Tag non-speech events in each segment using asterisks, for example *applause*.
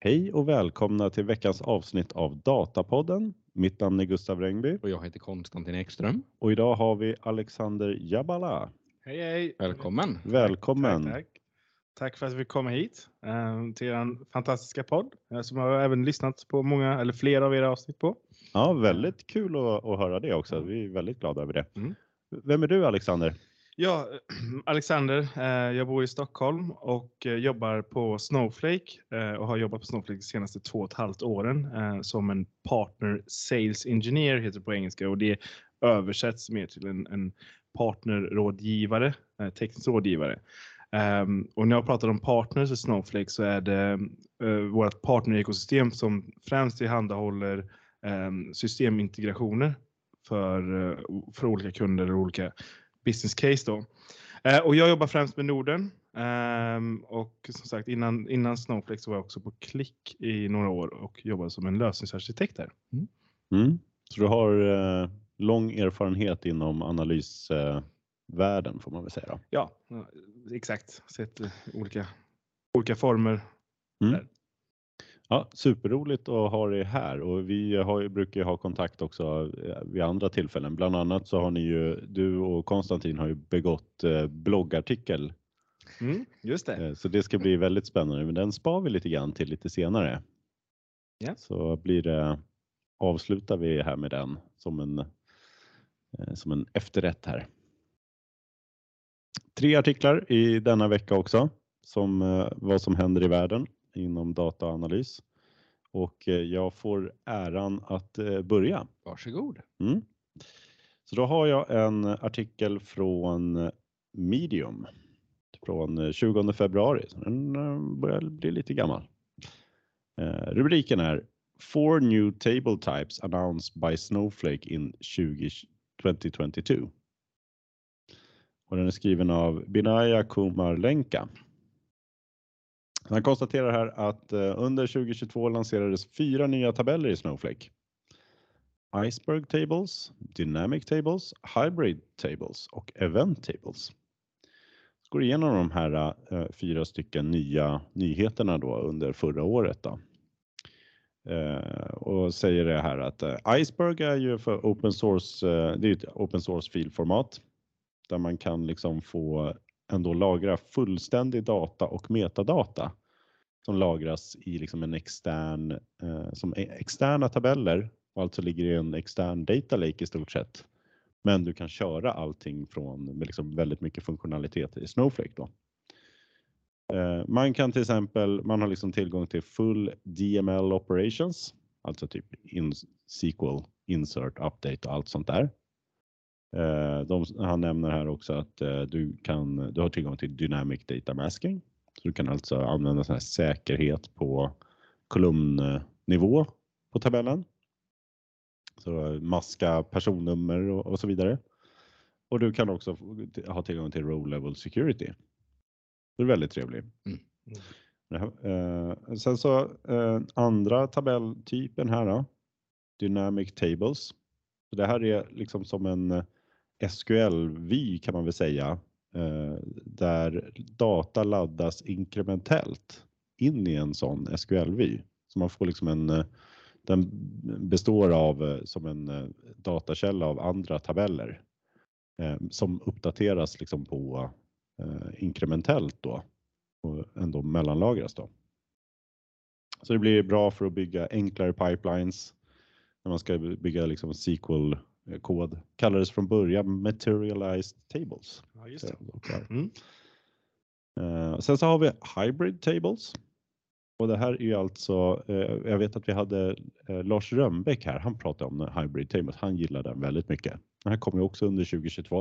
Hej och välkomna till veckans avsnitt av Datapodden. Mitt namn är Gustav Rengby Och jag heter Konstantin Ekström. och idag har vi Alexander Jabala. Hej hej! Välkommen! Välkommen! Tack, tack. tack för att vi kom hit eh, till er fantastiska podd eh, som jag har även lyssnat på många eller flera av era avsnitt på. Ja, väldigt kul att, att höra det också. Vi är väldigt glada över det. Mm. Vem är du Alexander? Ja, *clears throat* Alexander, eh, jag bor i Stockholm och eh, jobbar på Snowflake eh, och har jobbat på Snowflake de senaste två och ett halvt åren som en partner sales engineer heter det på engelska och det översätts mer till en, en partnerrådgivare, teknisk rådgivare. Um, och när jag pratar om partners i Snowflake så är det uh, vårt partnerekosystem som främst tillhandahåller um, systemintegrationer för, uh, för olika kunder och olika business case. Då. Uh, och jag jobbar främst med Norden um, och som sagt innan, innan Snowflake så var jag också på Klick i några år och jobbade som en lösningsarkitekt där. Mm. Så du har eh, lång erfarenhet inom analysvärlden får man väl säga. Då. Ja, exakt. Sett eh, olika, olika former. Mm. Ja, superroligt att ha dig här och vi har, brukar ha kontakt också eh, vid andra tillfällen. Bland annat så har ni ju, du och Konstantin har ju begått eh, bloggartikel Mm, just det. Eh, Så det ska bli väldigt spännande, men den spar vi lite grann till lite senare. Ja. Så blir det, avslutar vi här med den som en, som en efterrätt här. Tre artiklar i denna vecka också, som vad som händer i världen inom dataanalys. Och eh, jag får äran att eh, börja. Varsågod. Mm. Så då har jag en artikel från Medium från eh, 20 februari. Den eh, börjar bli lite gammal. Eh, Rubriken är Four new table types announced by Snowflake in 20, 2022. Och den är skriven av Binaya Kumar Lenka. Han konstaterar här att eh, under 2022 lanserades fyra nya tabeller i Snowflake. Iceberg tables, dynamic tables, hybrid tables och event tables. Så går igenom de här eh, fyra stycken nya nyheterna då under förra året. Då. Eh, och säger det här att eh, Iceberg är ju för open source, eh, det är ett open source filformat där man kan liksom få ändå lagra fullständig data och metadata som lagras i liksom en extern, eh, som e-, externa tabeller och alltså ligger i en extern data lake i stort sett. Men du kan köra allting från med liksom väldigt mycket funktionalitet i Snowflake då. Eh, Man kan till exempel, man har liksom tillgång till full DML operations, alltså typ in, SQL, insert, update och allt sånt där. Eh, De, han nämner här också att eh, du, kan, du har tillgång till dynamic data masking. Så du kan alltså använda sån här säkerhet på kolumnnivå på tabellen. Så maska personnummer och, och så vidare. Och du kan också ha tillgång till row level security. Det är väldigt trevligt. Mm. Eh, sen så andra tabelltypen här då. Dynamic tables. Så det här är liksom som en SQL-vy kan man väl säga. Eh, där data laddas inkrementellt in i en sån SQL-vy. Så man får liksom en eh, den består av eh, som en datakälla av andra tabeller som uppdateras liksom på inkrementellt då och ändå mellanlagras då. Så det blir bra för att bygga enklare pipelines när man ska bygga liksom SQL SQL-kod. Kallades från början materialized tables. Ja, just. Mm. Eh, sen så har vi hybrid tables. Och det här är ju alltså, eh, jag vet att vi hade eh, Lars Rönnbäck här, han pratade om hybrid tables, han gillar den väldigt mycket. Den här kommer ju också under 2022.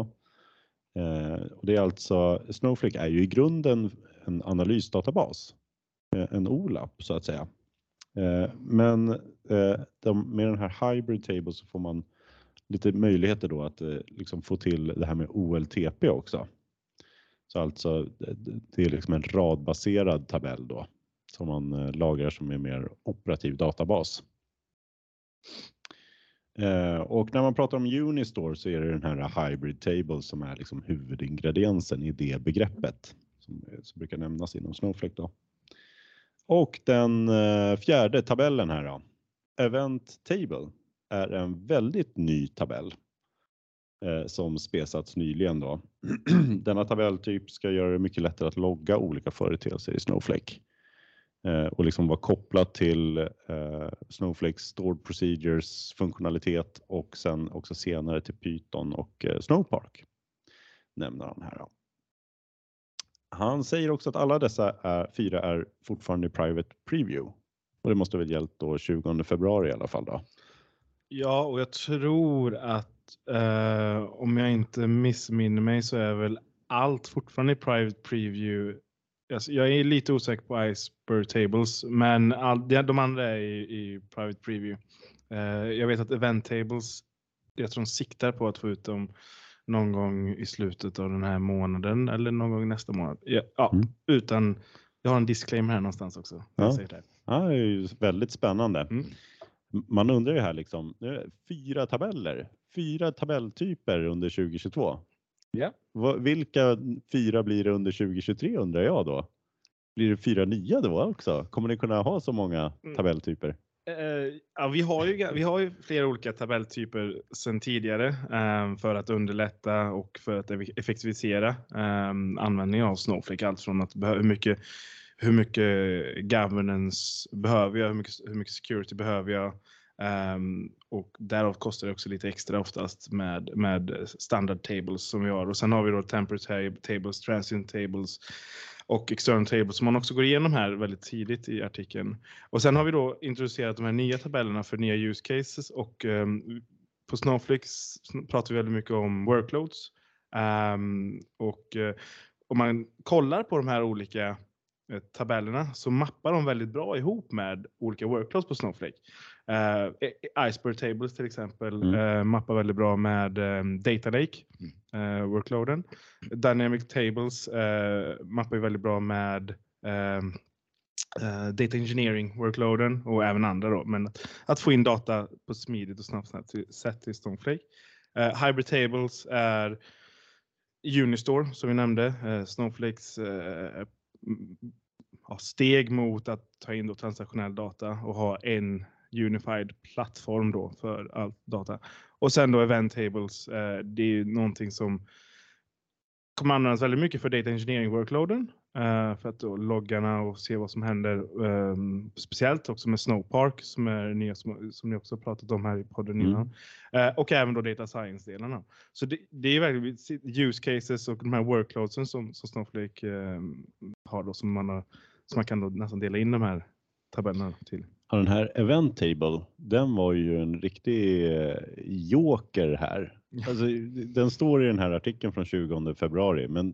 Eh, och det är alltså, Snowflake är ju i grunden en analysdatabas, eh, en OLAP så att säga. Eh, men eh, de, med den här hybrid tables så får man lite möjligheter då att eh, liksom få till det här med OLTP också. Så alltså eh, det- är liksom en radbaserad tabell då som man eh, lagrar som en mer operativ databas. Och när man pratar om Unistore så är det den här hybrid table som är liksom huvudingrediensen i det begreppet som, brukar nämnas inom Snowflake. Då. Och den fjärde tabellen här då. Event Table är en väldigt ny tabell eh, som spesats nyligen då. *clears throat* Denna tabelltyp ska göra det mycket lättare att logga olika företeelser i Snowflake eh, och liksom vara kopplat till eh, Snowflakes stored procedures funktionalitet och sen också senare till Python och eh, Snowpark nämner han här. Då. Han säger också att alla dessa är, fyra är fortfarande i private preview och det måste väl gällt då 20 februari i alla fall då. Ja, och jag tror att eh, om jag inte missminner mig så är väl allt fortfarande i private preview. Alltså, jag är lite osäker på Iceberg Tables, men all, de andra är i, i private preview. Eh, jag vet att Event Tables, jag tror de siktar på att få ut dem någon gång i slutet av den här månaden eller någon gång nästa månad. Ja, ja Mm. utan jag har en disclaimer här någonstans också. Ja. Ja, det är ju väldigt spännande. Mm. Man undrar ju här liksom, nu fyra tabeller, fyra tabelltyper under 2022. Ja. Vad- Vilka fyra blir det under 2023 undrar jag då? Blir det fyra nya då också? Kommer ni kunna ha så många Mm. tabelltyper? Eh, ja, vi, har ju, vi har ju flera olika tabelltyper sedan tidigare eh, för att underlätta och för att eff- effektivisera eh, användningen av Snowflake. Allt från att hur mycket, hur mycket governance behöver jag, hur mycket, hur mycket security behöver jag? Um, och därav kostar det också lite extra oftast med, med standard tables som vi har. Och sen har vi då temporary tables, transient tables och external tables som man också går igenom här väldigt tidigt i artikeln. Och sen har vi då introducerat de här nya tabellerna för nya use cases och um, på Snowflake pratar vi väldigt mycket om workloads. Um, och eh, om man kollar på de här olika tabellerna så mappar de väldigt bra ihop med olika workloads på Snowflake. Uh, Iceberg Tables till exempel Mm. eh, mappar väldigt bra med ehm, Data Lake, eh, workloaden. Dynamic Tables eh, mappar väldigt bra med ehm, eh, Data Engineering workloaden och även andra då. Men att, få in data på ett smidigt och snabbt sätt till- till Snowflake. Eh, Hybrid Tables är Unistore som vi nämnde, eh, Snowflakes eh, ja, steg mot att ta in då transaktionell data och ha en unified plattform då för all data. Och sen då Event Tables, eh, det är ju någonting som kommer användas väldigt mycket för data engineering workloaden för att då loggarna och se vad som händer. ehm, speciellt också med Snowpark som är nya som, som ni också har pratat om här i podden Mm. innan. Eh, och även då data science-delarna. Så det, det är verkligen use cases och de här workloadsen som, som Snowflake ehm, har då som man, har, som man kan då nästan dela in de här tabellerna till. Ja, den här Event Table, den var ju en riktig eh, joker här. Alltså, den står i den här artikeln från 20 februari, men eh,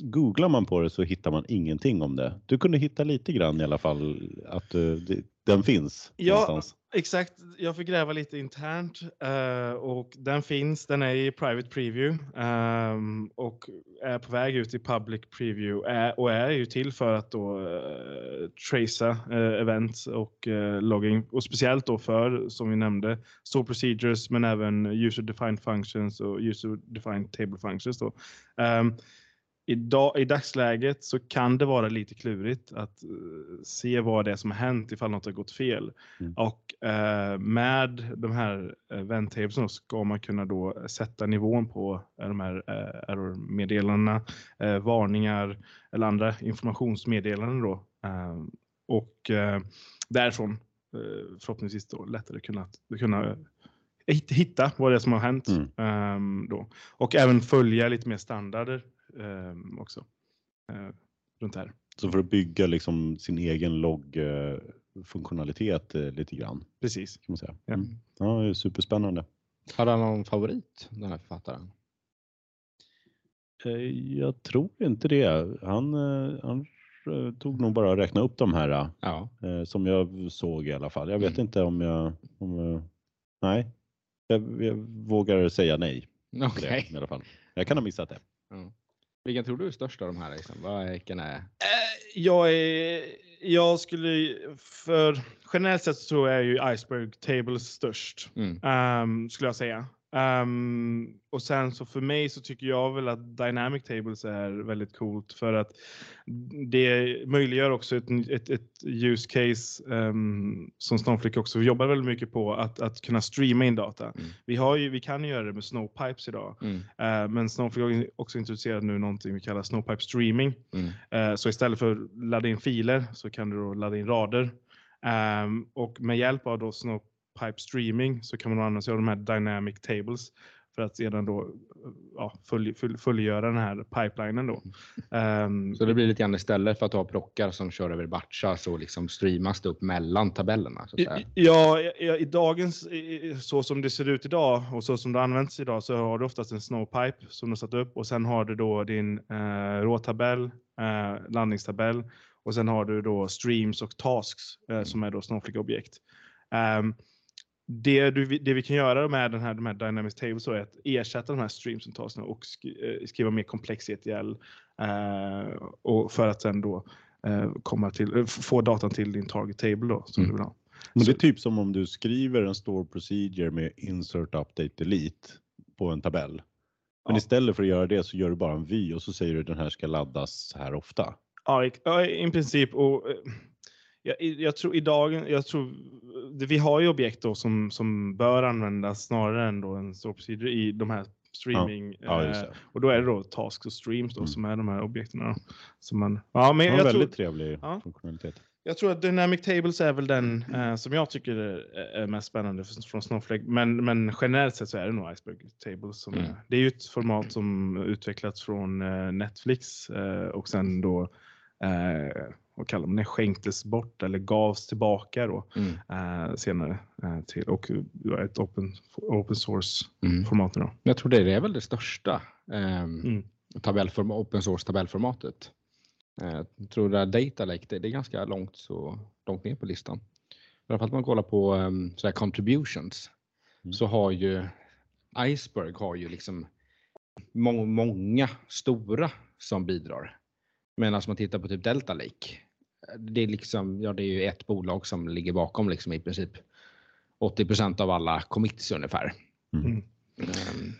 googlar man på det så hittar man ingenting om det. Du kunde hitta lite grann i alla fall att eh, det, den finns Ja, någonstans. Exakt, jag fick gräva lite internt eh, och den finns, den är i private preview ehm, och är på väg ut i public preview är, och är ju till för att då uh, tracea uh, events och uh, logging och speciellt då för, som vi nämnde, store procedures men även user defined functions och user defined table functions då. Ehm, Idag, I dagsläget så kan det vara lite klurigt att eh, se vad det är som har hänt ifall något har gått fel. Mm. Och eh, med de här eh, vänttablesen ska man kunna då sätta nivån på eh, de här eh, error-meddelandena, eh, varningar eller andra informationsmeddelanden då. Eh, och eh, därifrån förhoppningsvis då lättare kunna, kunna hit- hitta vad det är som har hänt. Mm. ehm, då. Och även följa lite mer standarder ehm, också. eh, runt här. Så för att bygga liksom sin egen loggfunktionalitet eh, lite grann Precis. kan man säga. Ja. Mm. Ja, det är superspännande. Hade han någon favorit, den här författaren? Eh, Jag tror inte det. Han, eh, han eh, tog nog bara räkna upp de här eh, Ja. eh, som jag såg i alla fall. Jag vet Mm. inte om jag, om, jag- nej, jag, jag vågar säga nej. *laughs* till det i alla fall. Jag kan ha missat det. Ja. Vilken tror du är störst av de här? Liksom? Vilken är? Eh, Jag, är, jag skulle, för generellt sett så tror jag ju Iceberg Tables störst. Mm. ehm, skulle jag säga. Um, och sen så för mig så tycker jag väl att Dynamic Tables är väldigt coolt för att det möjliggör också ett, ett, ett use case um, som Snowflake också jobbar väldigt mycket på att, att kunna streama in data. Mm. Vi, har ju, vi kan ju göra det med Snowpipes idag, Mm. uh, men Snowflake har också introducerat nu någonting vi kallar Snowpipe streaming. Mm. Uh, så istället för att ladda in filer så kan du då ladda in rader. Um, och med hjälp av då Snowpipe streaming så kan man använda sig av de här dynamic tables för att sedan då ja, följ, följ, fullgöra den här pipelinen då. Um, *laughs* Så det blir lite grann istället för att ha plockar som kör över batchar så liksom streamas det upp mellan tabellerna. I- Ja, i, i dagens, i- så som det ser ut idag och så som det används idag så har du oftast en snowpipe som du satt upp och sen har du då din eh, råtabell, eh, landningstabell och sen har du då streams och tasks eh, som är då Snowflake-objekt. Ehm, det, du, det vi kan göra med den här, de här Dynamics Tables är att ersätta de här streams och sk- eh, skriva mer komplex ETL eh, och för att sen då eh, komma till, eh, få datan till din target table då som Mm. du vill ha. Men det är typ som om du skriver en store procedure med insert update delete på en tabell. Men Ja. istället för att göra det så gör du bara en vy och så säger du den här ska laddas här ofta. Ja, i, i princip. Och, eh, jag, jag tror i dagen, jag tror, vi har ju objekt då som, som bör användas snarare än då en procedure i de här streaming. Ja, just eh, och då är det då tasks och streams då Mm. som är de här objekten. Då, som man, ja, men jag, en tror, väldigt trevlig Ja. funktionalitet. jag tror att Dynamic Tables är väl den eh, som jag tycker är, är mest spännande från Snowflake. Men, men generellt sett så är det nog Iceberg Tables. Som Mm. är, det är ju ett format som utvecklats från eh, Netflix eh, och sen då eh, vad kallar man det, skänktes bort eller gavs tillbaka då Mm. eh, senare eh, till och eh, ett open, open source Mm. format då. Jag tror det är väl det största ehm, Mm. tabellform, open source tabellformatet. Eh, Jag tror det här Data Lake, det, det är ganska långt, så, långt ner på listan. Framförallt om man kollar på um, så här contributions Mm. så har ju Iceberg har ju liksom må, många stora som bidrar. Medan om man tittar på typ Delta Lake, det är liksom, ja det är ju ett bolag som ligger bakom liksom i princip 80% av alla commits ungefär. Mm. Mm. Ehm,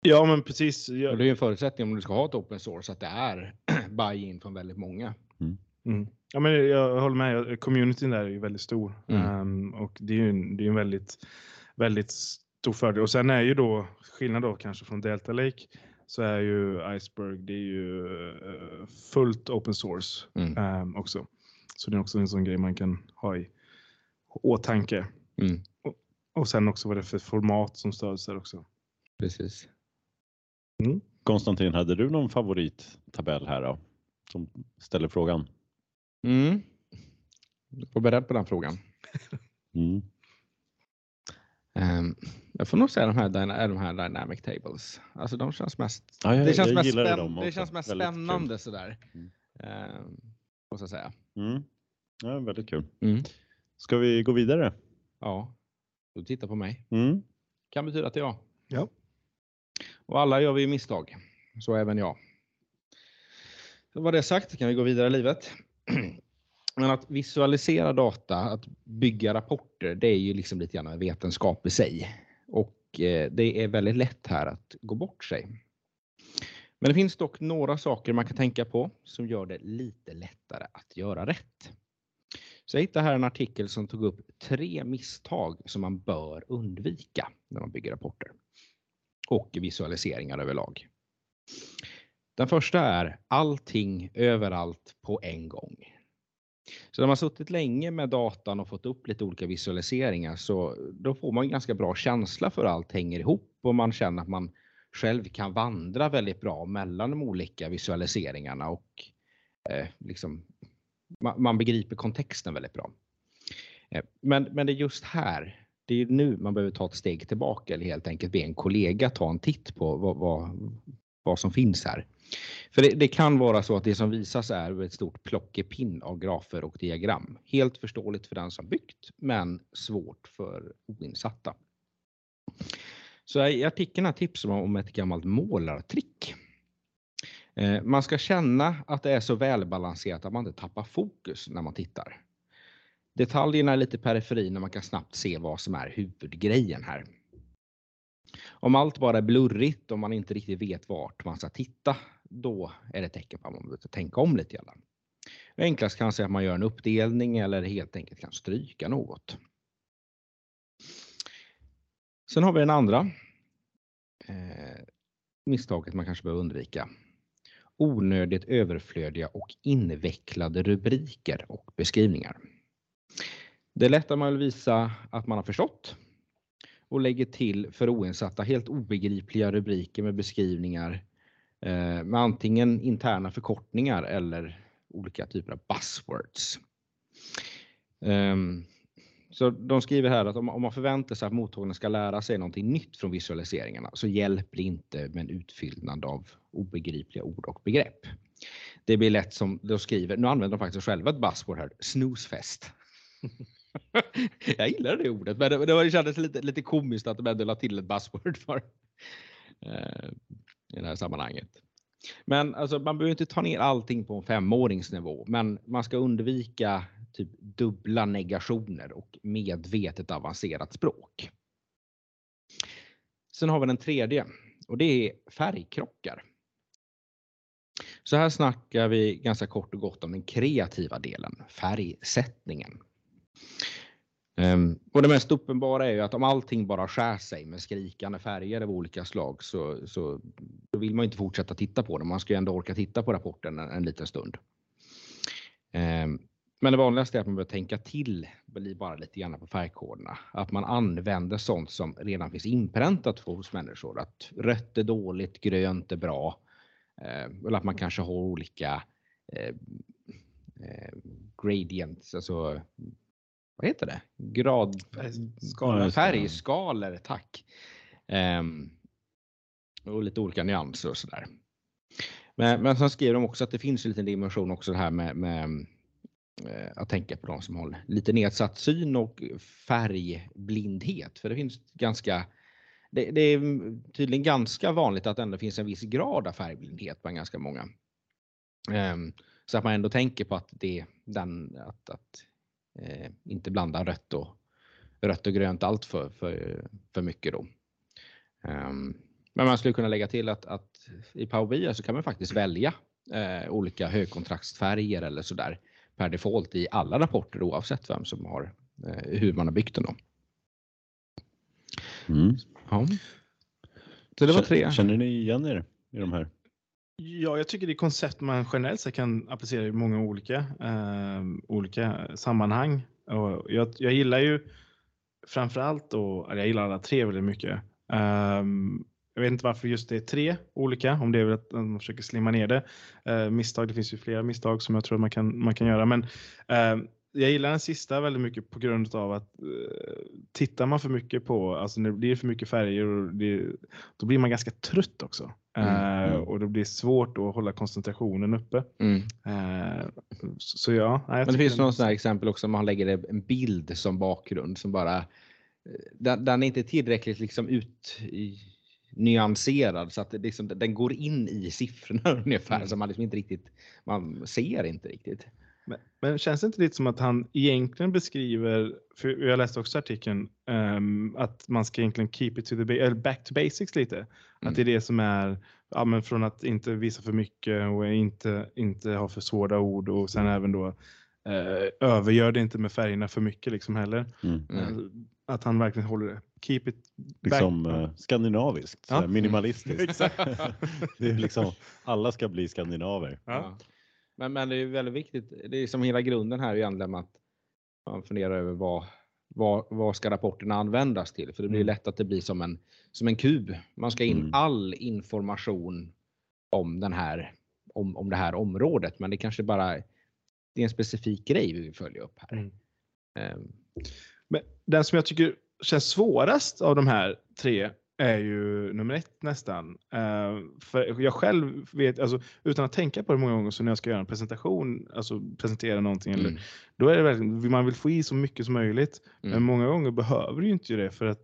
Ja men precis. och Ja, det är ju en förutsättning om du ska ha ett open source att det är *clears throat* buy-in från väldigt många. Mm. Ja, men jag håller med. Communityn där är ju väldigt stor Mm. Ehm, och det är ju en, det är en väldigt, väldigt stor fördel. Och sen är ju då skillnad då kanske från Delta Lake så är ju Iceberg, det är ju eh, fullt open source Mm. ehm, också. Så det är också en sån grej man kan ha i åtanke. Mm, Och sen också vad det är för format som stöds där också. precis. Konstantin, hade du någon favorittabell här då? Som ställer frågan. Mm. Var beredd på den frågan. Mm. Ehm, jag får nog säga de här, de här Dynamic Tables. Alltså de känns mest, Ja, jag, det känns mest, dem det känns mest spännande sådär. Mm. Ehm, måste jag säga. Kul. Mm. Ja, väldigt kul. Mm. Ska vi gå vidare? Ja, du tittar på mig. Mm. Kan betyda att det är jag. Ja. Och alla gör vi misstag. Så även jag. Så vad det sagt kan vi gå vidare i livet. *clears throat* Men att visualisera data, att bygga rapporter, det är ju liksom lite grann en vetenskap i sig. Och eh, det är väldigt lätt här att gå bort sig. Men det finns dock några saker man kan tänka på som gör det lite lättare att göra rätt. Så jag hittade här en artikel som tog upp tre misstag som man bör undvika när man bygger rapporter och visualiseringar överlag. Den första är allting överallt på en gång. Så när man suttit länge med datan och fått upp lite olika visualiseringar så då får man en ganska bra känsla för hur allt hänger ihop och man känner att man själv kan vandra väldigt bra mellan de olika visualiseringarna och eh, liksom, man, man begriper kontexten väldigt bra. Eh, Men, men det är just här, det är nu man behöver ta ett steg tillbaka eller helt enkelt be en kollega ta en titt på vad, vad, vad som finns här. För det, det kan vara så att det som visas är ett stort plockepinn av grafer och diagram. Helt förståeligt för den som byggt, men svårt för oinsatta. Så i artikeln har tipsar man om ett gammalt målartrick. Eh, man ska känna att det är så välbalanserat att man inte tappar fokus när man tittar. Detaljerna är lite periferin och man kan snabbt se vad som är huvudgrejen här. Om allt bara är blurrigt och man inte riktigt vet vart man ska titta, då är det ett tecken på att man behöver tänka om lite grann. Enklast kanske att man gör en uppdelning eller helt enkelt kan stryka något. Sen har vi den andra eh, misstaget man kanske behöver undvika. Onödigt överflödiga och invecklade rubriker och beskrivningar. Det är lätt att man vill visa att man har förstått och lägger till för oinsatta helt obegripliga rubriker med beskrivningar eh, Eh, med antingen interna förkortningar eller olika typer av buzzwords. Um, så de skriver här att om, om man förväntar sig att mottagarna ska lära sig någonting nytt från visualiseringarna så hjälper det inte med en utfyllnad av obegripliga ord och begrepp. Det blir lätt som de skriver, nu använder de faktiskt själva ett buzzword här, snoozefest. *laughs* jag gillar det ordet, men det, det kändes lite, lite komiskt att de ändå la till ett buzzword för eh, i det här sammanhanget. Men alltså, man behöver inte ta ner allting på en femåringsnivå, men man ska undvika typ dubbla negationer och medvetet avancerat språk. Sen har vi den tredje och det är färgkrockar. Så här snackar vi ganska kort och gott om den kreativa delen, färgsättningen. Um, och det mest uppenbara är ju att om allting bara skär sig med skrikande färger av olika slag så, så vill man inte fortsätta titta på det. Man ska ju ändå orka titta på rapporten en, en liten stund. Um, men det vanligaste är att man behöver tänka till bara lite grann på färgkoderna. Att man använder sånt som redan finns inpräntat hos människor. Att rött är dåligt, grönt är bra. Eh, eller att man kanske har olika eh, eh, gradients, alltså vad heter det? Grad... Färgskalor. Färgskalor, tack. Um, och lite olika nyanser och sådär. Men, men sen skriver de också att det finns en liten dimension också det här med, med eh, att tänka på de som har lite nedsatt syn och färgblindhet. För det finns ganska det, det, är tydligen ganska vanligt att det ändå finns en viss grad av färgblindhet bland ganska många. Um, så att man ändå tänker på att det den, att, att eh, inte blanda rött och, rött och grönt allt för, för, för mycket då. Um, men man skulle kunna lägga till att, att i Power BI så kan man faktiskt välja eh, olika högkontrastfärger eller sådär per default i alla rapporter oavsett vem som har eh, hur man har byggt den. Då. Mm. Ja. Så det var tre. Känner ni igen er i de här? Ja, jag tycker det är koncept man generellt sett kan applicera i många olika, eh, olika sammanhang. Och jag, jag gillar ju framförallt och eller jag gillar alla tre väldigt mycket. Um, jag vet inte varför just det är tre olika, om det är väl att man försöker slimma ner det. Uh, misstag, det finns ju flera misstag som jag tror man kan, man kan göra. Men uh, jag gillar den sista väldigt mycket på grund av att uh, tittar man för mycket på, alltså när det blir för mycket färger, och det, då blir man ganska trött också. Mm, mm. Och det blir svårt att hålla koncentrationen uppe. Mm. Så, så ja. Men det finns några sådana exempel också, man lägger en bild som bakgrund som bara den, den är inte tillräckligt liksom ut i, nyanserad så att det liksom, den går in i siffrorna *laughs* ungefär mm. så man liksom inte riktigt, man ser inte riktigt. Men, men känns det inte lite som att han egentligen beskriver, för jag läste också artikeln, um, att man ska egentligen keep it to the, eller back to basics lite. Mm. Att det är det som är, ja men från att inte visa för mycket och inte, inte ha för svåra ord och sen även då uh, övergör det inte med färgerna för mycket liksom heller. Mm. Uh, att han verkligen håller det. Keep it liksom uh, skandinaviskt, ja. minimalistiskt. *laughs* *laughs* det är liksom, alla ska bli skandinaver. Ja. Men, men det är väldigt viktigt. Det är som hela grunden här egentligen att man funderar över vad, vad, vad ska rapporterna användas till? För det blir mm. lätt att det blir som en, som en kub. Man ska in mm. all information om, den här, om, om det här området, men det kanske bara det är en specifik grej vi vill följa upp här. Mm. Um. Men den som jag tycker känns svårast av de här tre är ju nummer ett nästan. Uh, för jag själv vet, alltså, utan att tänka på det många gånger, så när jag ska göra en presentation, alltså presentera någonting, mm. eller, då är det verkligen, man vill få i så mycket som möjligt. Mm. Men många gånger behöver du inte det för att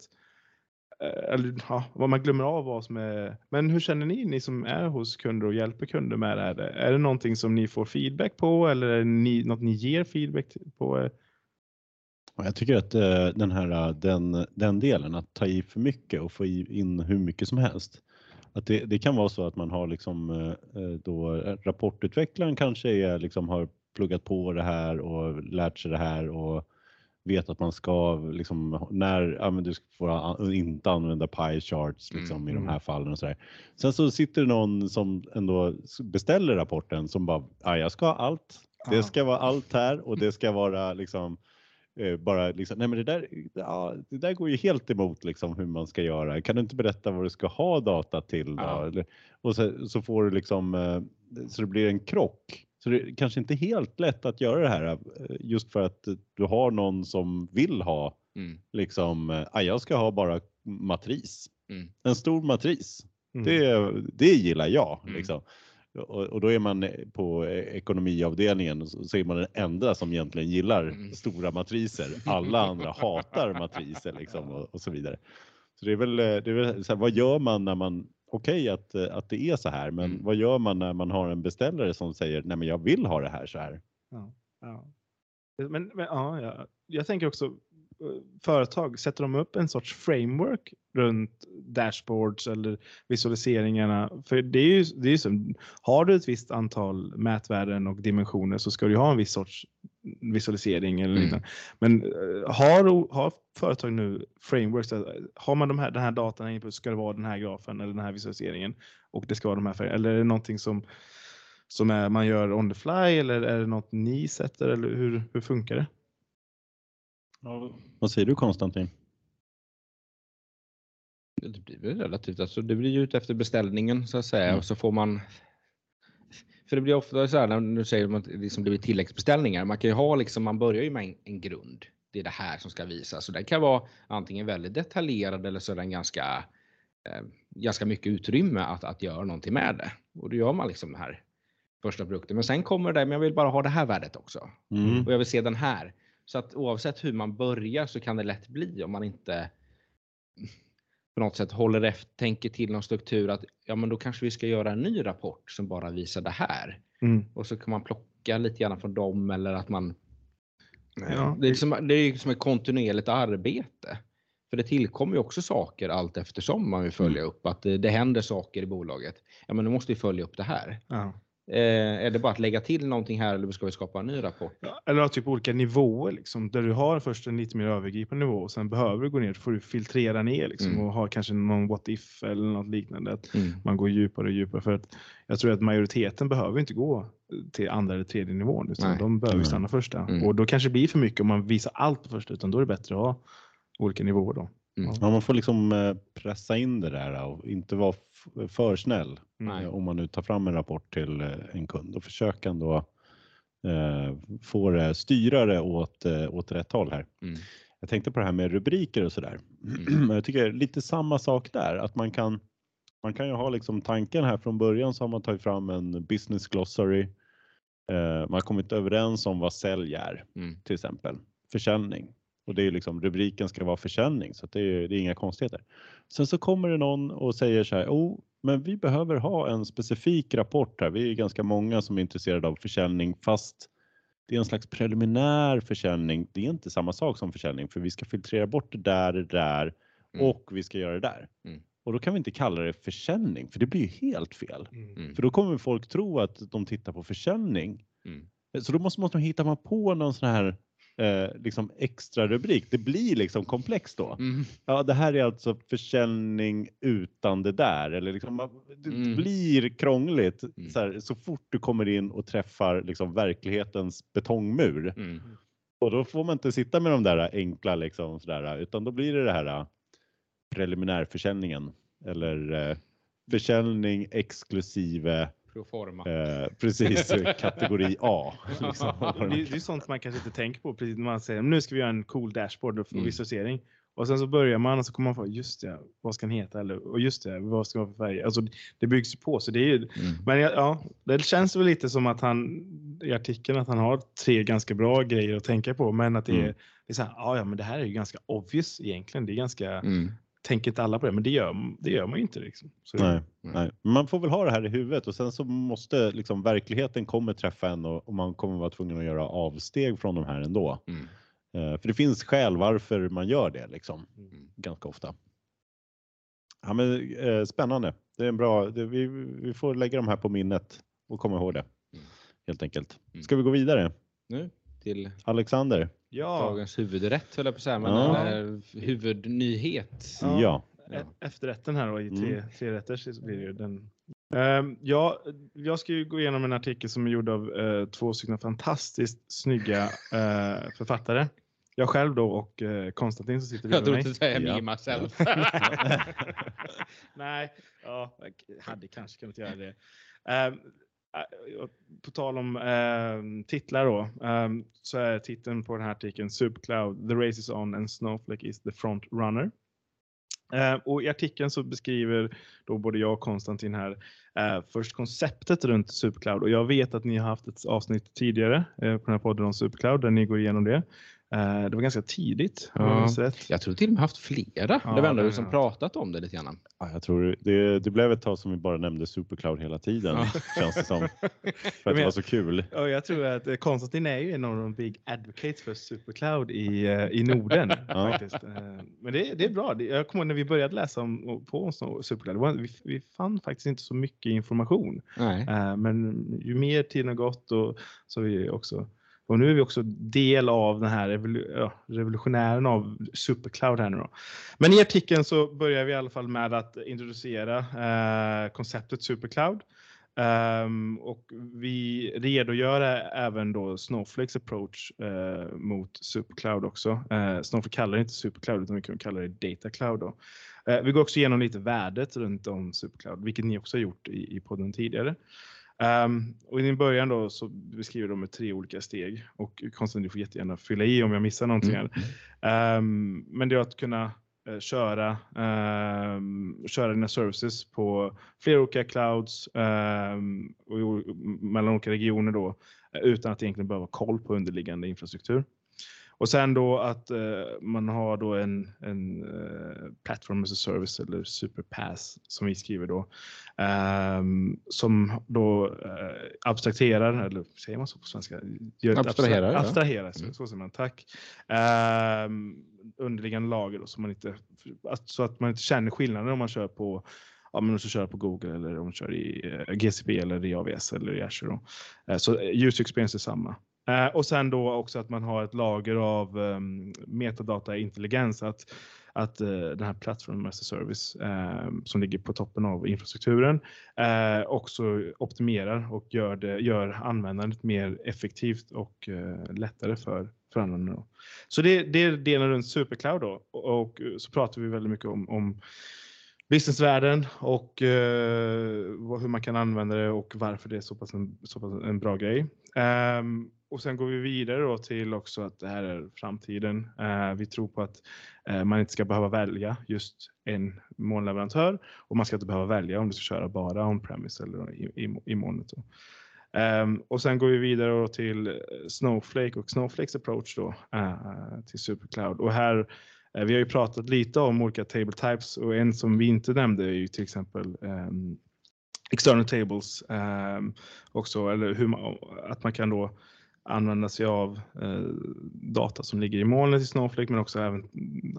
uh, eller, ja, man glömmer av vad som är... Men hur känner ni, ni som är hos kunder och hjälper kunder med det här? Är det någonting som ni får feedback på eller är det ni, något ni ger feedback på? Ja, Jag tycker att eh, den här den, den delen, att ta i för mycket och få in hur mycket som helst. Att det, det kan vara så att man har liksom eh, eh, då eh, rapportutvecklaren kanske är, liksom har pluggat på det här och lärt sig det här och vet att man ska liksom när ja, men du får inte använda pie charts liksom i de här fallen och så där. Sen så sitter det någon som ändå beställer rapporten som bara, ja, jag ska ha allt. Det ska vara allt här och det ska vara liksom eh, bara liksom, nej men det där, ja, det där går ju helt emot liksom hur man ska göra. Kan du inte berätta vad du ska ha data till då? Ja. Eller, och så, så får du liksom, eh, så det blir en krock. Så det är kanske inte helt lätt att göra det här eh, just för att du har någon som vill ha Mm. liksom, eh, ah, jag ska ha bara matris. Mm. En stor matris. Mm. Det, det gillar jag. Mm. Liksom. Och, och då är man på eh, ekonomiavdelningen och så är man den enda som egentligen gillar Mm. stora matriser. *laughs* Alla andra hatar matriser liksom och, och så vidare. Så det är väl, eh, det är väl så här, vad gör man när man, okej att, eh, att det är så här, men Mm. vad gör man när man har en beställare som säger, nej men jag vill ha det här så här. Ja. Men, men ja, jag, jag tänker också eh, företag, sätter de upp en sorts framework runt dashboards eller visualiseringarna? För det är ju, det är ju så, har du ett visst antal mätvärden och dimensioner så ska du ha en viss sorts visualisering eller Mm. liknande. Men eh, har, har företag nu frameworks, har man de här, den här datan ska det vara den här grafen eller den här visualiseringen och det ska vara de här färgerna? Eller är det någonting som som är, man gör on the fly eller är det något ni sätter eller hur, hur funkar det? Vad säger du Konstantin? Det blir väl relativt, alltså det blir ju ut efter beställningen så att säga Mm. och så får man för det blir ofta så här när du säger att det liksom blir tilläggsbeställningar. Man kan ju ha liksom, man börjar ju med en, en grund. Det är det här som ska visas. Så den kan vara antingen väldigt detaljerad eller så är den ganska, eh, ganska mycket utrymme att, att göra någonting med det. Och då gör man liksom den här första produkten. Men sen kommer det, men jag vill bara ha det här värdet också. Mm. Och jag vill se den här. Så att oavsett hur man börjar så kan det lätt bli om man inte på något sätt håller efter, tänker till någon struktur att ja men då kanske vi ska göra en ny rapport som bara visar det här. Mm. Och så kan man plocka lite grann från dem eller att man Ja. det är som, det är som ett kontinuerligt arbete. För det tillkommer ju också saker allt eftersom man vill följa upp att det, det händer saker i bolaget. Ja men nu måste vi följa upp det här. Ja. Eh, är det bara att lägga till någonting här eller ska vi skapa en ny rapport? Ja, Eller typ olika nivåer liksom, där du har först en lite mer övergripande nivå och sen behöver du gå ner, får du filtrera ner liksom, Mm. och ha kanske någon what if eller något liknande. Att Mm. man går djupare och djupare för att jag tror att majoriteten behöver inte gå till andra eller tredje nivån utan Nej. de behöver Mm. stanna första. Mm. Och då kanske det blir för mycket om man visar allt på första utan då är det bättre att ha olika nivåer då. Ja, man får liksom eh, pressa in det där och inte vara för snäll. Nej. Eh, Om man nu tar fram en rapport till eh, en kund och försöka ändå eh, få det, styra det åt, åt rätt håll här. Mm. Jag tänkte på det här med rubriker och sådär. Mm. *clears throat* Jag tycker lite samma sak där, att man kan, man kan ju ha liksom tanken här från början så har man tagit fram en business glossary. Eh, man har kommit överens om vad sälj är Mm. till exempel. Försäljning. Och det är liksom rubriken ska vara försäljning så att det, är, det är inga konstigheter. Sen så kommer det någon och säger så här, oh, men vi behöver ha en specifik rapport här. Vi är ganska många som är intresserade av försäljning fast det är en slags preliminär försäljning. Det är inte samma sak som försäljning för vi ska filtrera bort det där, det där Mm. och vi ska göra det där. Mm. Och då kan vi inte kalla det försäljning för det blir ju helt fel. Mm. För då kommer folk tro att de tittar på försäljning. Mm. Så då måste man hitta man på någon sån här eh, liksom extra rubrik. Det blir liksom komplext då. Mm. Ja, det här är alltså försäljning utan det där. Eller liksom, det Mm. blir krångligt Mm. så, här, så fort du kommer in och träffar liksom verklighetens betongmur. Mm. Och då får man inte sitta med de där enkla liksom sådär, utan då blir det det här preliminärförsäljningen eller eh, försäljning exklusive Proforma. eh, precis *laughs* kategori A. Liksom. Det, det är ju sånt man kanske inte tänker på precis när man säger nu ska vi göra en cool dashboard och Mm. visualisering. Och sen så börjar man och så kommer man få just det, vad ska den heta? Eller, och just det, vad ska vara för färger? Alltså det byggs ju på så det är ju, Mm. men ja, ja, det känns väl lite som att han i artikeln att han har tre ganska bra grejer att tänka på men att det är, Mm. det är så här, ja, ja men det här är ju ganska obvious egentligen. Det är ganska, Mm. Tänker inte alla på det men det gör, det gör man ju inte liksom. Så, Nej, nej. Man får väl ha det här i huvudet och sen så måste liksom verkligheten kommer träffa en och, och man kommer vara tvungen att göra avsteg från de här ändå. Mm. Eh, för det finns skäl varför man gör det liksom, Mm. ganska ofta. Ja, men, eh, spännande. Det är en bra, det, vi, vi får lägga de här på minnet och komma ihåg det. Mm. Helt enkelt. Mm. Ska vi gå vidare? Nu till Alexander? Ja, dagens huvudrätt höll jag på att säga, men Ja. huvudnyhet. Ja. Ja. e- efterrätten här då i tre, Mm. tre rätter så blir det ju den. Ehm, ja, jag ska ju gå igenom en artikel som är gjord av eh, två stycken fantastiskt snygga eh, författare. Jag själv då och eh, Konstantin som sitter Jag bredvid trodde mig. du säga Ja. me myself. *laughs* *laughs* Nej, ja, jag hade kanske kunnat göra det. Äh, Eh, på tal om eh, titlar då, eh, så är titeln på den här artikeln Supercloud, the race is on and Snowflake is the front runner. Eh, och I artikeln så beskriver då både jag och Konstantin här eh, först konceptet runt Supercloud och jag vet att ni har haft ett avsnitt tidigare eh, på den här podden om Supercloud där ni går igenom det. Eh, det var ganska tidigt Ja. Jag tror till och med haft flera Ja, det- som pratat om det lite grann. Ja, jag tror det, det blev ett tag som vi bara nämnde Supercloud hela tiden, Ja. känns det som. *laughs* För att men- det var så kul. Ja, jag tror att eh, Konstantin är ju en av de big advocates för Supercloud i, eh, i Norden. *laughs* Ja. faktiskt. Men det, det är bra. Jag kommer ihåg när vi började läsa om, på om Supercloud, var- vi, vi fann faktiskt inte så mycket information. Nej. Men ju mer tiden har gått och så är vi också och nu är vi också del av den här revolutionären av Supercloud här nu då. Men i artikeln så börjar vi i alla fall med att introducera eh, konceptet Supercloud. Um, och vi redogör även då Snowflakes approach uh, mot Supercloud också. Uh, Snowflake kallar det inte Supercloud utan vi kan kalla det Data Cloud. Då. Eh, vi går också igenom lite värdet runt om Supercloud, vilket ni också har gjort i, i podden tidigare. Um, och i början då så beskriver de med tre olika steg och Konstantin du får jättegärna fylla i om jag missar någonting Mm. Um, men det är att kunna eh, köra, ehm, köra dina services på flera olika clouds ehm, och, i- mellan olika regioner då eh, utan att egentligen behöva koll på underliggande infrastruktur. Och sen då att eh, man har då en, en eh, platform as a service eller superpass som vi skriver då. ehm, som då eh, abstrakterar, eller säger man så på svenska? Gör Abstraherar, ja. Abstraherar, så, Mm. så säger man. Tack. Ehm, underliggande lager då, så, man inte, att, så att man inte känner skillnaden om man kör på Ja, men om du kör på Google eller om du kör i eh, GCP eller i AWS eller i Azure. Då. Eh, så eh, user experience är samma. Eh, och sen då också att man har ett lager av eh, metadata intelligens. Att, att eh, den här plattformen as a service eh, som ligger på toppen av infrastrukturen eh, också optimerar och gör, det, gör användandet mer effektivt och eh, lättare för, för användarna. Så det, det är delen runt Supercloud då. Och, och så pratar vi väldigt mycket om, om businessvärlden och eh, hur man kan använda det och varför det är så pass en, så pass en bra grej. Um, och sen går vi vidare då till också att det här är framtiden. Eh, vi tror på att eh, man inte ska behöva välja just en molnleverantör och man ska inte behöva välja om du ska köra bara on-premise eller i, i, i molnet. Ehm, då. Och sen går vi vidare då till eh, Snowflake och Snowflakes approach då eh, till Supercloud. Och här Eh, Vi har ju pratat lite om olika table types och en som vi inte nämnde är ju till exempel um, external tables um, också, eller hur man, att man kan då använda sig av eh, data som ligger i molnet i Snowflake men också även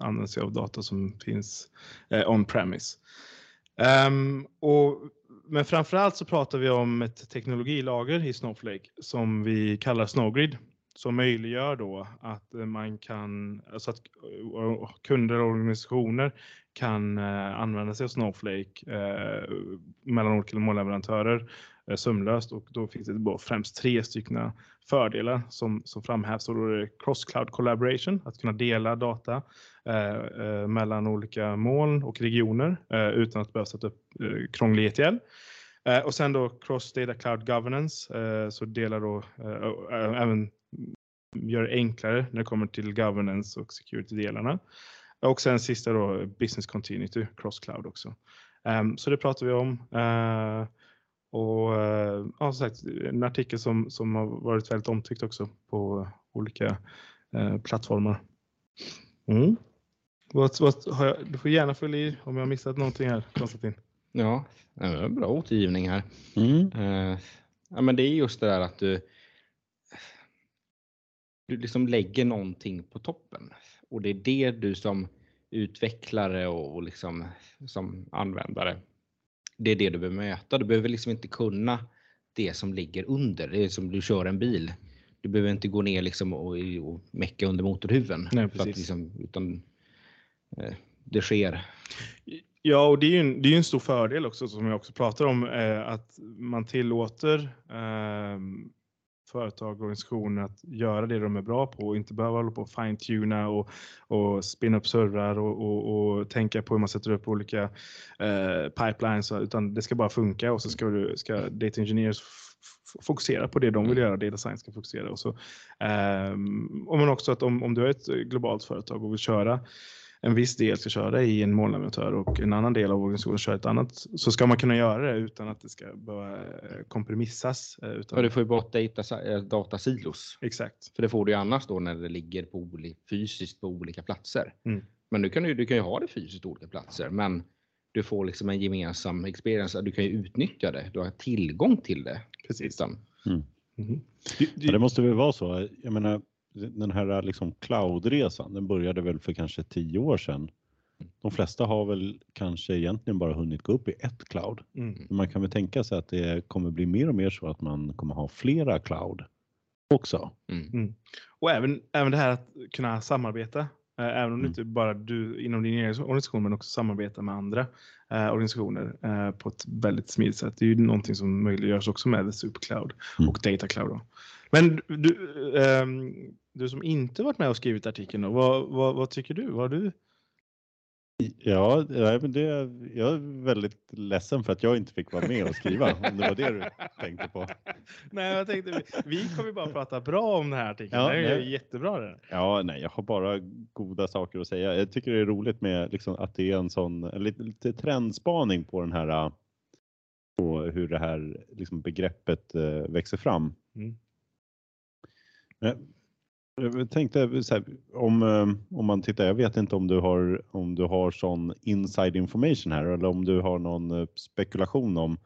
använda sig av data som finns eh, on-premise. Um, och, men framförallt så pratar vi om ett teknologilager i Snowflake som vi kallar Snowgrid som möjliggör då att eh, man kan, alltså att eh, kunder och organisationer kan eh, använda sig av Snowflake eh, mellan olika molnleverantörer eh, sömlöst och då finns det främst tre stycken fördelar som, som framhävs. Och då är det cross-cloud collaboration, att kunna dela data eh, eh mellan olika moln och regioner eh, utan att behöva sätta upp eh, krånglig ETL. Eh, och sen då cross data cloud governance, eh, så delar då eh, eh, även gör det enklare när det kommer till governance och security-delarna. Och sen sista då business continuity, cross cloud också. Um, så det pratar vi om. Uh, och uh, ja, som sagt, en artikel som, som har varit väldigt omtyckt också på olika uh, plattformar. Mm. What, what, har jag, du får gärna fylla i om jag har missat någonting här, Konstantin. Ja, det var en bra återgivning här. Mm. Eh, ja, men det är just det där att du du liksom lägger någonting på toppen och det är det du som utvecklare och liksom som användare. Det är det du behöver möta. Du behöver liksom inte kunna det som ligger under. Det är som du kör en bil. Du behöver inte gå ner liksom och, och mecka under motorhuven. Nej, för att precis. liksom, utan eh, det sker. Ja, och det är ju en, det är en stor fördel också som jag också pratar om, eh, att man tillåter eh, företag och organisationer att göra det de är bra på och inte behöva hålla på och fine-tuna och, och spinna upp servrar och, och, och tänka på hur man sätter upp olika eh, pipelines, utan det ska bara funka och så ska, du, ska data engineers fokusera på det de vill göra, data science ska fokusera. Och så, ehm, och men också att om, om du är ett globalt företag och vill köra en viss del ska köra i en molnleverantör och en annan del av organisationen kör ett annat så ska man kunna göra det utan att det ska behöva eh, kompromissas. eh, Utan, Och du får ju bort data, eh, datasilos. Exakt. För det får du ju annars då när det ligger på fysiskt på olika platser. Mm. Men du kan, ju, du kan ju ha det fysiskt på olika platser, men du får liksom en gemensam experience. Du kan ju utnyttja det. Du har tillgång till det. Precis. Utan, Mhm. Ja, det måste väl vara så. Jag menar, den här liksom cloudresan, den började väl för kanske tio år sedan. De flesta har väl kanske egentligen bara hunnit gå upp i ett cloud. Mm. Men Man kan väl tänka sig att det kommer bli mer och mer så att man kommer ha flera cloud också. mm. Och även, även det här att kunna samarbeta. eh, Även om det Mm. inte bara du inom din egen organisation men också samarbeta med andra eh, organisationer eh, på ett väldigt smidigt sätt. Det är ju någonting som möjliggörs också med Supercloud Mm. och Data Cloud. Då. Men du, ehm, du som inte varit med och skrivit artikeln, då, vad, vad, vad tycker du? Vad du? Ja, det, jag är väldigt ledsen för att jag inte fick vara med och skriva, om det var det du tänkte på. *laughs* Nej, jag tänkte, vi kommer bara prata bra om den här artikeln. Ja, det är nej. jättebra. Det. Ja, nej, jag har bara goda saker att säga. Jag tycker det är roligt med liksom att det är en sån en lite, lite trendspaning på den här på hur det här liksom begreppet eh, växer fram. Mm. Men Jag tänkte så här, om, eh, om man tittar, jag vet inte om du har om du har sån inside information här eller om du har någon eh, spekulation om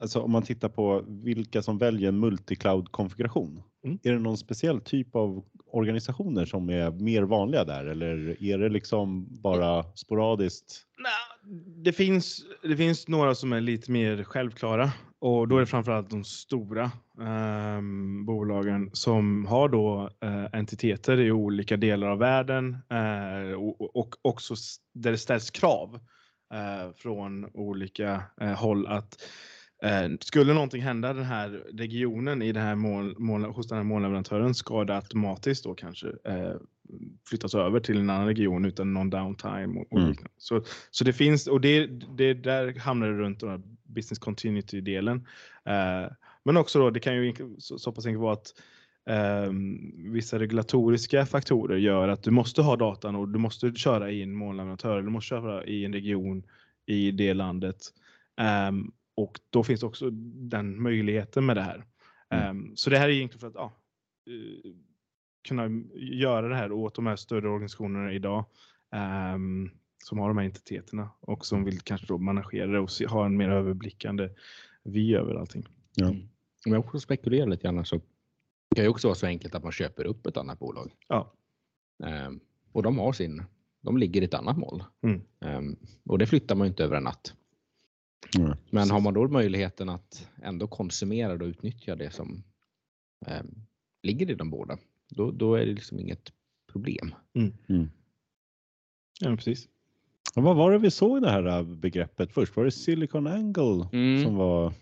Alltså om man tittar på vilka som väljer en multicloud konfiguration. Mm. Är det någon speciell typ av organisationer som är mer vanliga där eller är det liksom bara sporadiskt? Nej, det, finns, det finns några som är lite mer självklara och då är det framförallt de stora ehm, bolagen som har då eh, entiteter i olika delar av världen eh, och, och också där det ställs krav eh, från olika eh, håll att eh, skulle någonting hända den här regionen i den här mål, mål, hos den här molnleverantören ska det automatiskt då kanske eh, flyttas över till en annan region utan någon downtime och, och Mm. Så, så det finns och det, det där hamnar det runt den här business continuity delen. Eh, men också då, det kan ju så, så pass enkelt vara att ehm, vissa regulatoriska faktorer gör att du måste ha datan och du måste köra i en molnleverantör eller du måste köra i en region i det landet. Ehm, och då finns också den möjligheten med det här. Mm. Ehm, så det här är egentligen för att ja, eh, kunna göra det här åt de här större organisationerna idag ehm, som har de här entiteterna och som vill kanske då managera det och se, ha en mer överblickande vy över allting. Ja. Mm. Om jag också spekulerar lite grann så kan det också vara så enkelt att man köper upp ett annat bolag. Ja. Ehm, och de har sin, de ligger i ett annat mål. Mm. Ehm, och det flyttar man ju inte över en natt. Mm. Men har man då möjligheten att ändå konsumera och utnyttja det som ehm, ligger i de båda, då, då är det liksom inget problem. Ja, men precis. Och vad var det vi såg det här äh, begreppet först? Var det Silicon Angle Mm. som var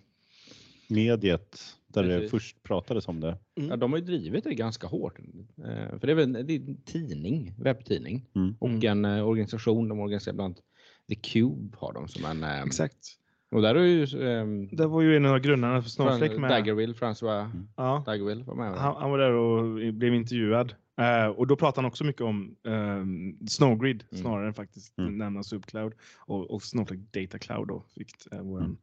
mediet där det Precis. först pratades om det? Ja, de har ju drivit det ganska hårt. Eh, för det är väl det är en tidning, webbtidning Mm. och Mm. en eh, organisation. De organiserar bland annat The Cube har de som en. eh, Exakt. Och där är ju ehm, Det var ju en av grundarna för Snowflake med. Daggerville, François Ja. Daggerville var med. Han, han var där och blev intervjuad. Eh, och då pratade han också mycket om ehm, Snowgrid Mm. snarare än faktiskt Mm. nämna Subcloud och, och Snowflake Data Cloud då, vilket är våran, Mm.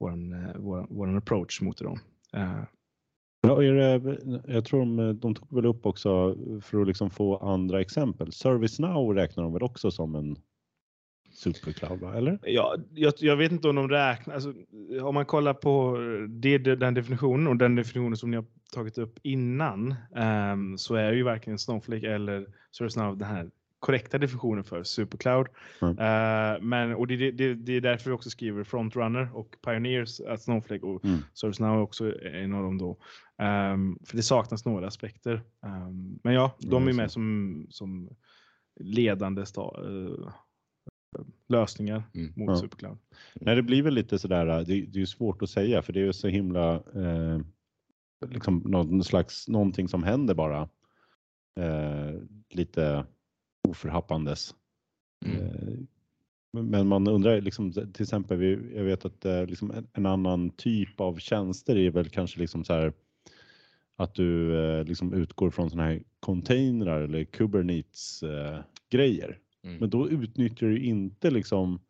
våran, eh, våran, våran approach mot det. Då. Eh, Ja, är det, jag tror de, de tog väl upp också för att liksom få andra exempel. ServiceNow räknar de väl också som en Supercloud, eller? Ja, jag, jag vet inte om de räknar. Alltså, om man kollar på det, den definitionen och den definitionen som ni har tagit upp innan ehm, så är ju varken Snowflake eller ServiceNow den här korrekta definitionen för Supercloud. Mm. Eh, men, och det, det, det är därför vi också skriver Frontrunner och Pioneers att Snowflake och Mm. ServiceNow är också en av dem då. Ehm, för det saknas några aspekter. Ehm, men ja, de är med som, som ledande sta, eh, lösningar Mm. mot Ja. Supercloud. Nej, det blir väl lite sådär, det, det är ju svårt att säga för det är ju så himla, eh, liksom någon slags, någonting som händer bara. Eh, lite oförhappandes. Mm. Eh, men- man undrar liksom till exempel, vi- jag vet att eh, liksom en, en annan typ av tjänster är väl kanske liksom så här att du eh, liksom utgår från sådana här containrar eller Kubernetes eh, grejer. Mm. Men då utnyttjar du inte liksom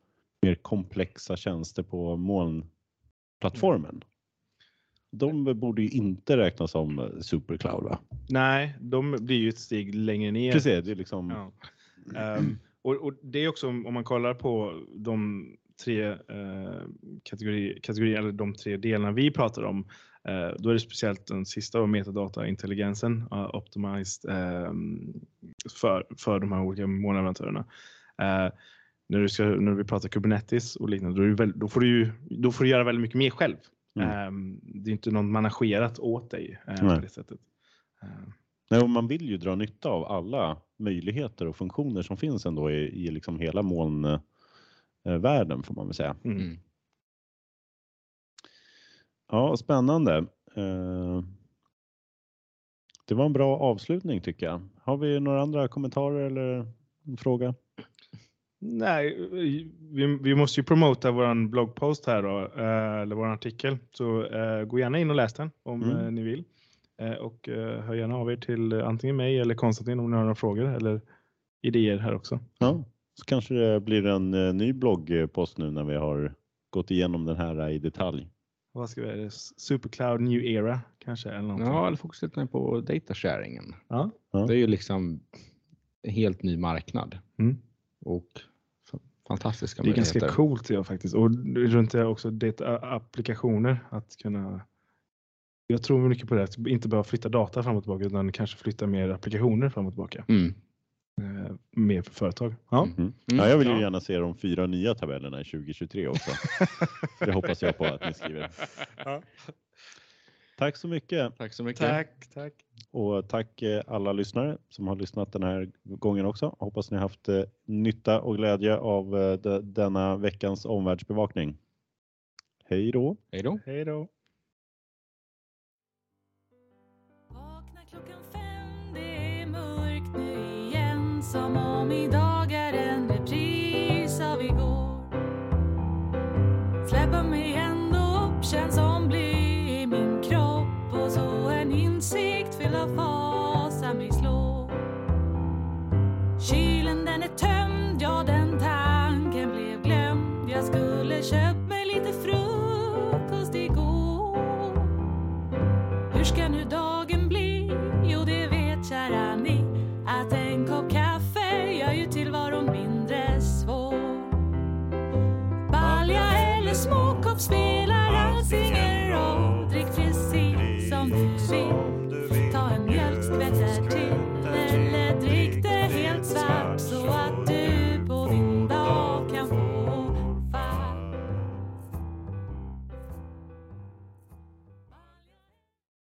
mer komplexa tjänster på molnplattformen. De borde ju inte räknas som supercloud va? Nej, de blir ju ett steg längre ner. Precis, det är liksom Ja. Ehm, och, och det är också om man kollar på de tre eh, kategori, kategorier, eller de tre delarna vi pratar om. Eh, då är det speciellt den sista och metadataintelligensen uh, optimized ehm, för, för de här olika molnleverantörerna. Eh, när, du ska, när vi pratar Kubernetes och liknande, då, är det väl, då, får du ju, då får du göra väldigt mycket mer själv. Mm. Ehm, det är inte något managerat åt dig eh, Nej. på det sättet. Ehm, Nej, och man vill ju dra nytta av alla möjligheter och funktioner som finns ändå i, i liksom hela molnvärlden får man väl säga. mm. Ja, spännande. Eh, Det var en bra avslutning tycker jag. Har vi några andra kommentarer eller en fråga? Nej, vi, vi måste ju promota våran bloggpost här då, eh, eller vår artikel. Så eh, gå gärna in och läs den om Mm. eh, ni vill. Eh, och eh, hör gärna av er till eh, antingen mig eller Konstantin om ni har några frågor eller idéer här också. Ja, så kanske det blir en eh, ny bloggpost nu när vi har gått igenom den här i detalj. Vad ska vi göra? Supercloud New Era kanske? Eller någonting. Ja, eller fokusera lite mer på datasharingen. Ja. Det är ju liksom en helt ny marknad Mm. och fantastiska Det är ganska coolt ja, faktiskt. Och runt det också data-applikationer. Att kunna... Jag tror mycket på det, att inte bara flytta data fram och tillbaka utan kanske flytta mer applikationer fram och tillbaka. Mm. Eh, mer för företag. Ja. Mm. Mm. Ja, jag vill ju gärna se de fyra nya tabellerna i 2023 också. *laughs* det hoppas jag på att ni skriver. Ja. Tack så mycket Tack så mycket. Tack, tack. och tack eh, alla lyssnare som har lyssnat den här gången också. Hoppas ni har haft eh, nytta och glädje av de- denna veckans omvärldsbevakning. Hej då! Hej då. Hej då. Igen Som om